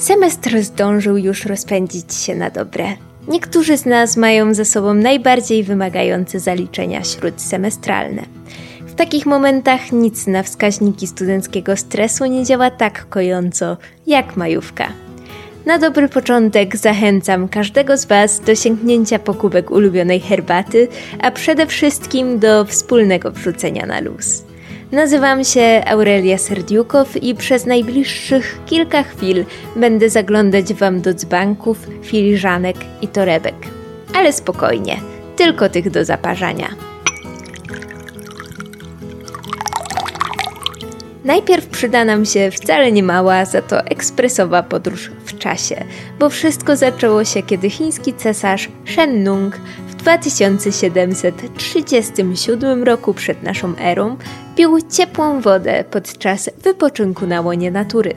Semestr zdążył już rozpędzić się na dobre. Niektórzy z nas mają ze sobą najbardziej wymagające zaliczenia śródsemestralne. W takich momentach nic na wskaźniki studenckiego stresu nie działa tak kojąco jak majówka. Na dobry początek zachęcam każdego z Was do sięgnięcia po kubek ulubionej herbaty, a przede wszystkim do wspólnego wrzucenia na luz. Nazywam się Aurelia Serdiukow i przez najbliższych kilka chwil będę zaglądać Wam do dzbanków, filiżanek i torebek. Ale spokojnie, tylko tych do zaparzania. Najpierw przyda nam się wcale nie mała, za to ekspresowa podróż w czasie, bo wszystko zaczęło się, kiedy chiński cesarz Shen Nung w 2737 roku przed naszą erą pił ciepłą wodę podczas wypoczynku na łonie natury.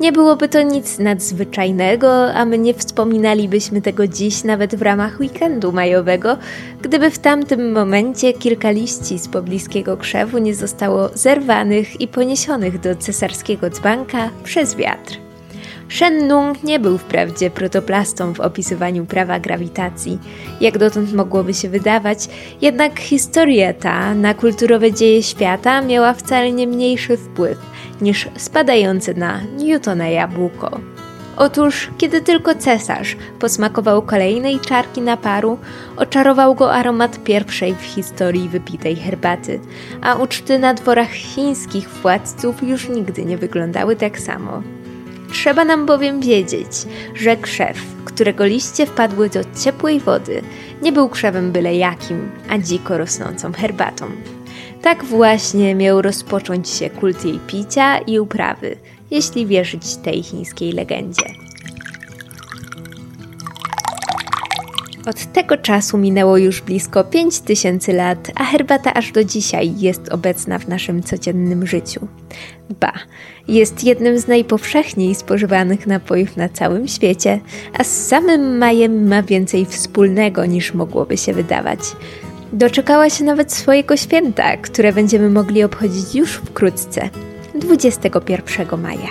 Nie byłoby to nic nadzwyczajnego, a my nie wspominalibyśmy tego dziś nawet w ramach weekendu majowego, gdyby w tamtym momencie kilka liści z pobliskiego krzewu nie zostało zerwanych i poniesionych do cesarskiego dzbanka przez wiatr. Shen Nung nie był wprawdzie protoplastą w opisywaniu prawa grawitacji, jak dotąd mogłoby się wydawać, jednak historia ta na kulturowe dzieje świata miała wcale nie mniejszy wpływ niż spadające na Newtona jabłko. Otóż, kiedy tylko cesarz posmakował kolejnej czarki naparu, oczarował go aromat pierwszej w historii wypitej herbaty, a uczty na dworach chińskich władców już nigdy nie wyglądały tak samo. Trzeba nam bowiem wiedzieć, że krzew, którego liście wpadły do ciepłej wody, nie był krzewem byle jakim, a dziko rosnącą herbatą. Tak właśnie miał rozpocząć się kult jej picia i uprawy, jeśli wierzyć tej chińskiej legendzie. Od tego czasu minęło już blisko 5000 lat, a herbata aż do dzisiaj jest obecna w naszym codziennym życiu. Ba, jest jednym z najpowszechniej spożywanych napojów na całym świecie, a z samym majem ma więcej wspólnego niż mogłoby się wydawać. Doczekała się nawet swojego święta, które będziemy mogli obchodzić już wkrótce 21 maja.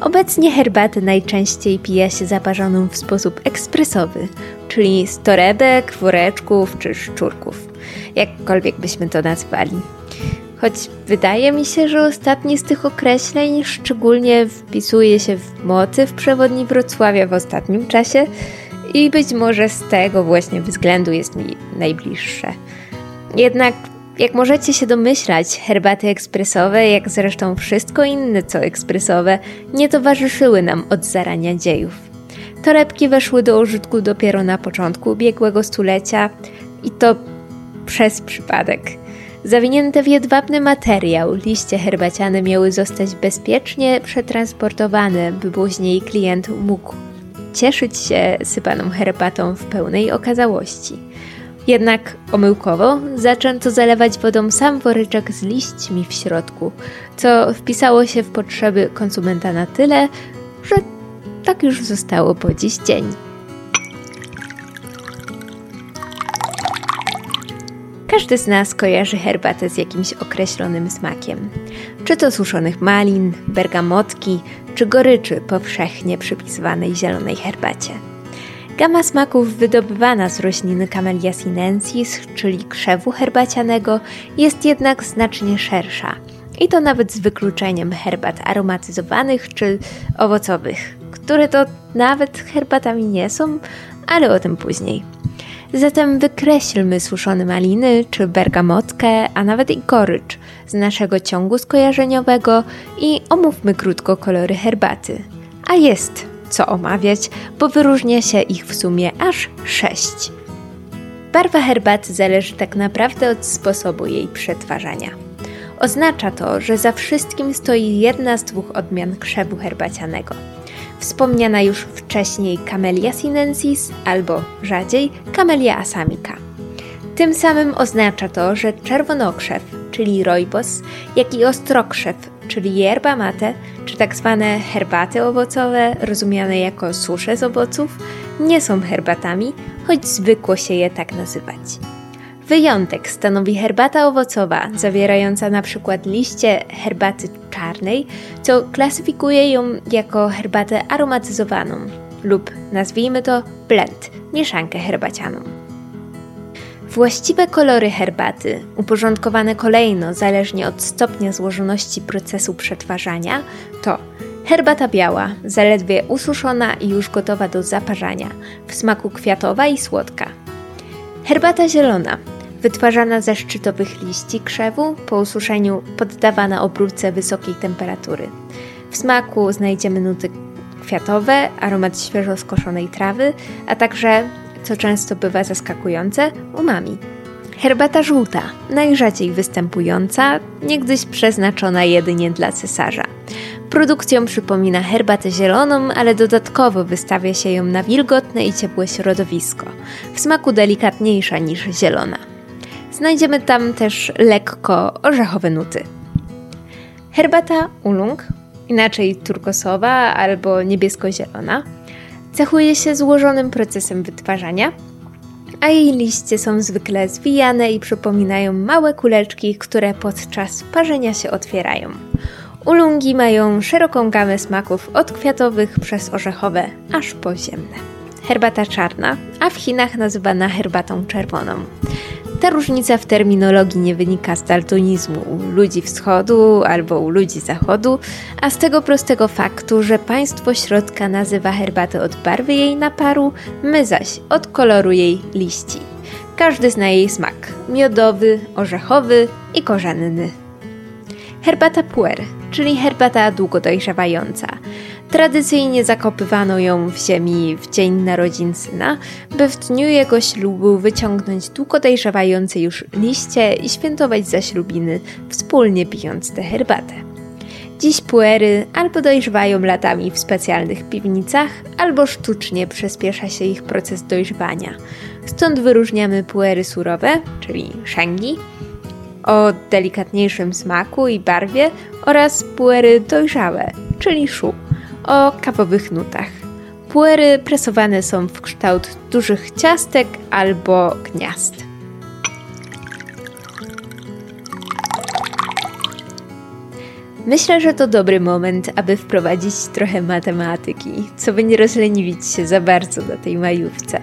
Obecnie herbatę najczęściej pije się zaparzoną w sposób ekspresowy, czyli z torebek, woreczków czy szczurków, jakkolwiek byśmy to nazwali. Choć wydaje mi się, że ostatni z tych określeń szczególnie wpisuje się w motyw przewodni Wrocławia w ostatnim czasie i być może z tego właśnie względu jest mi najbliższe. Jednak jak możecie się domyślać, herbaty ekspresowe, jak zresztą wszystko inne co ekspresowe, nie towarzyszyły nam od zarania dziejów. Torebki weszły do użytku dopiero na początku ubiegłego stulecia i to przez przypadek. Zawinięte w jedwabny materiał, liście herbaciane miały zostać bezpiecznie przetransportowane, by później klient mógł cieszyć się sypaną herbatą w pełnej okazałości. Jednak omyłkowo zaczęto zalewać wodą sam woreczek z liśćmi w środku, co wpisało się w potrzeby konsumenta na tyle, że tak już zostało po dziś dzień. Każdy z nas kojarzy herbatę z jakimś określonym smakiem. Czy to suszonych malin, bergamotki, czy goryczy powszechnie przypisywanej zielonej herbacie. Gama smaków wydobywana z rośliny Camellia sinensis, czyli krzewu herbacianego, jest jednak znacznie szersza. I to nawet z wykluczeniem herbat aromatyzowanych czy owocowych, które to nawet herbatami nie są, ale o tym później. Zatem wykreślmy suszone maliny czy bergamotkę, a nawet i gorycz z naszego ciągu skojarzeniowego i omówmy krótko kolory herbaty. A jest co omawiać, bo wyróżnia się ich w sumie aż sześć. Barwa herbaty zależy tak naprawdę od sposobu jej przetwarzania. Oznacza to, że za wszystkim stoi jedna z dwóch odmian krzewu herbacianego. Wspomniana już wcześniej Camellia sinensis albo rzadziej Camellia asamica. Tym samym oznacza to, że czerwonokrzew, czyli rojbos, jak i ostrokrzew, czyli yerba mate, czy tak zwane herbaty owocowe, rozumiane jako susze z owoców, nie są herbatami, choć zwykło się je tak nazywać. Wyjątek stanowi herbata owocowa, zawierająca przykład liście herbaty czarnej, co klasyfikuje ją jako herbatę aromatyzowaną lub nazwijmy to blend, mieszankę herbacianą. Właściwe kolory herbaty, uporządkowane kolejno zależnie od stopnia złożoności procesu przetwarzania, to herbata biała, zaledwie ususzona i już gotowa do zaparzania, w smaku kwiatowa i słodka. Herbata zielona, wytwarzana ze szczytowych liści krzewu, po ususzeniu poddawana obróbce wysokiej temperatury. W smaku znajdziemy nuty kwiatowe, aromat świeżo skoszonej trawy, a także co często bywa zaskakujące, umami. Herbata żółta, najrzadziej występująca, niegdyś przeznaczona jedynie dla cesarza. Produkcją przypomina herbatę zieloną, ale dodatkowo wystawia się ją na wilgotne i ciepłe środowisko, w smaku delikatniejsza niż zielona. Znajdziemy tam też lekko orzechowe nuty. Herbata ulung, inaczej turkosowa albo niebiesko-zielona, Cechuje się złożonym procesem wytwarzania, a jej liście są zwykle zwijane i przypominają małe kuleczki, które podczas parzenia się otwierają. Ulungi mają szeroką gamę smaków od kwiatowych przez orzechowe aż po ziemne. Herbata czarna, a w Chinach nazywana herbatą czerwoną. Ta różnica w terminologii nie wynika z daltonizmu u ludzi wschodu albo u ludzi zachodu, a z tego prostego faktu, że państwo środka nazywa herbatę od barwy jej naparu, my zaś od koloru jej liści. Każdy zna jej smak: miodowy, orzechowy i korzenny. Herbata puer, czyli herbata długo dojrzewająca. Tradycyjnie zakopywano ją w ziemi w dzień narodzin syna, by w dniu jego ślubu wyciągnąć długo dojrzewające już liście i świętować zaślubiny, wspólnie pijąc tę herbatę. Dziś puery albo dojrzewają latami w specjalnych piwnicach, albo sztucznie przyspiesza się ich proces dojrzewania. Stąd wyróżniamy puery surowe, czyli shangi, o delikatniejszym smaku i barwie oraz puery dojrzałe, czyli shu o kawowych nutach. Puery presowane są w kształt dużych ciastek albo gniazd. Myślę, że to dobry moment, aby wprowadzić trochę matematyki, co by nie rozleniwić się za bardzo na tej majówce.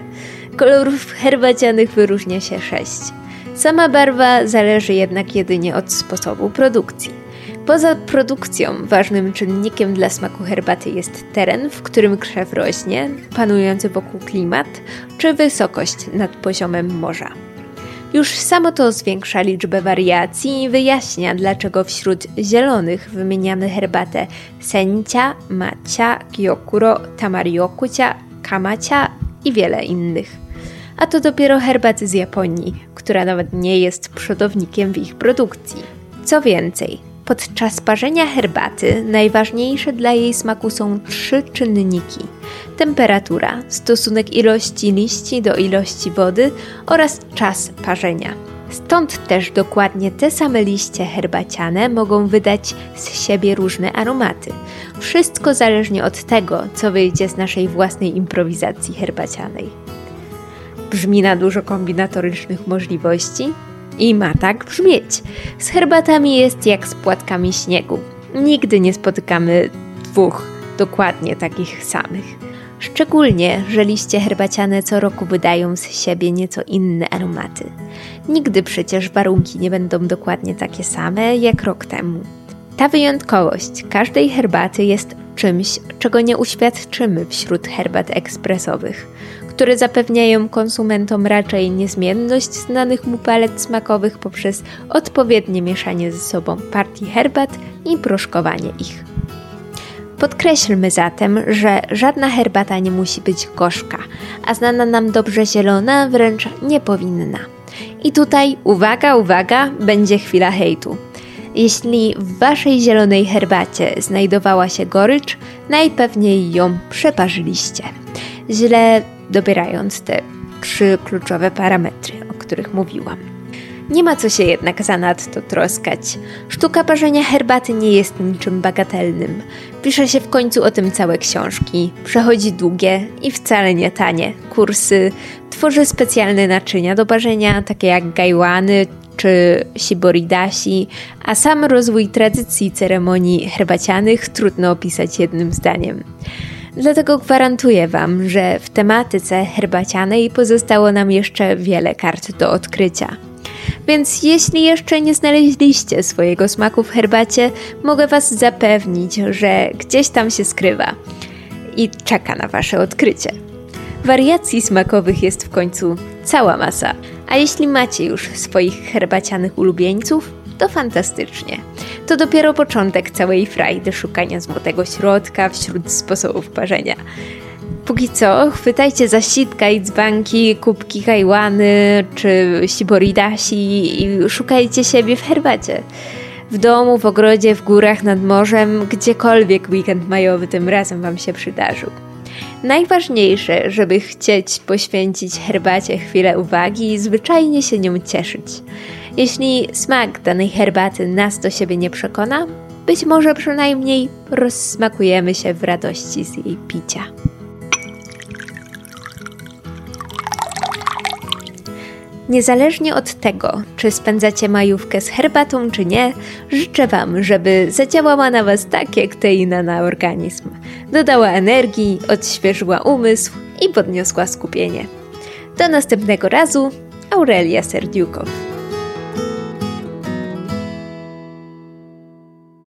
Kolorów herbacianych wyróżnia się sześć. Sama barwa zależy jednak jedynie od sposobu produkcji. Poza produkcją, ważnym czynnikiem dla smaku herbaty jest teren, w którym krzew rośnie, panujący wokół klimat, czy wysokość nad poziomem morza. Już samo to zwiększa liczbę wariacji i wyjaśnia, dlaczego wśród zielonych wymieniamy herbatę sencia, macia, gyokuro, tamariokucia, kamacia i wiele innych. A to dopiero herbaty z Japonii, która nawet nie jest przodownikiem w ich produkcji. Co więcej, Podczas parzenia herbaty najważniejsze dla jej smaku są trzy czynniki: temperatura, stosunek ilości liści do ilości wody oraz czas parzenia. Stąd też dokładnie te same liście herbaciane mogą wydać z siebie różne aromaty. Wszystko zależnie od tego, co wyjdzie z naszej własnej improwizacji herbacianej. Brzmi na dużo kombinatorycznych możliwości? I ma tak brzmieć. Z herbatami jest jak z płatkami śniegu. Nigdy nie spotykamy dwóch dokładnie takich samych. Szczególnie, że liście herbaciane co roku wydają z siebie nieco inne aromaty. Nigdy przecież warunki nie będą dokładnie takie same jak rok temu. Ta wyjątkowość każdej herbaty jest czymś, czego nie uświadczymy wśród herbat ekspresowych które zapewniają konsumentom raczej niezmienność znanych mu palet smakowych poprzez odpowiednie mieszanie ze sobą partii herbat i proszkowanie ich. Podkreślmy zatem, że żadna herbata nie musi być gorzka, a znana nam dobrze zielona wręcz nie powinna. I tutaj, uwaga, uwaga, będzie chwila hejtu. Jeśli w waszej zielonej herbacie znajdowała się gorycz, najpewniej ją przeparzyliście. Źle dobierając te trzy kluczowe parametry, o których mówiłam. Nie ma co się jednak zanadto troskać. Sztuka parzenia herbaty nie jest niczym bagatelnym. Pisze się w końcu o tym całe książki, przechodzi długie i wcale nie tanie kursy, tworzy specjalne naczynia do parzenia, takie jak gajłany czy Shiboridasi, a sam rozwój tradycji ceremonii herbacianych trudno opisać jednym zdaniem. Dlatego gwarantuję Wam, że w tematyce herbacianej pozostało nam jeszcze wiele kart do odkrycia. Więc jeśli jeszcze nie znaleźliście swojego smaku w herbacie, mogę Was zapewnić, że gdzieś tam się skrywa i czeka na Wasze odkrycie. Wariacji smakowych jest w końcu cała masa. A jeśli macie już swoich herbacianych ulubieńców, to fantastycznie. To dopiero początek całej frajdy szukania złotego środka wśród sposobów parzenia. Póki co, chwytajcie za sitka i dzbanki, kubki kajłany czy siboridasi i szukajcie siebie w herbacie. W domu, w ogrodzie, w górach, nad morzem, gdziekolwiek weekend majowy tym razem Wam się przydarzył. Najważniejsze, żeby chcieć poświęcić herbacie chwilę uwagi i zwyczajnie się nią cieszyć. Jeśli smak danej herbaty nas do siebie nie przekona, być może przynajmniej rozsmakujemy się w radości z jej picia. Niezależnie od tego, czy spędzacie majówkę z herbatą, czy nie, życzę Wam, żeby zadziałała na Was tak jak teina na organizm. Dodała energii, odświeżyła umysł i podniosła skupienie. Do następnego razu, Aurelia Serdiukow.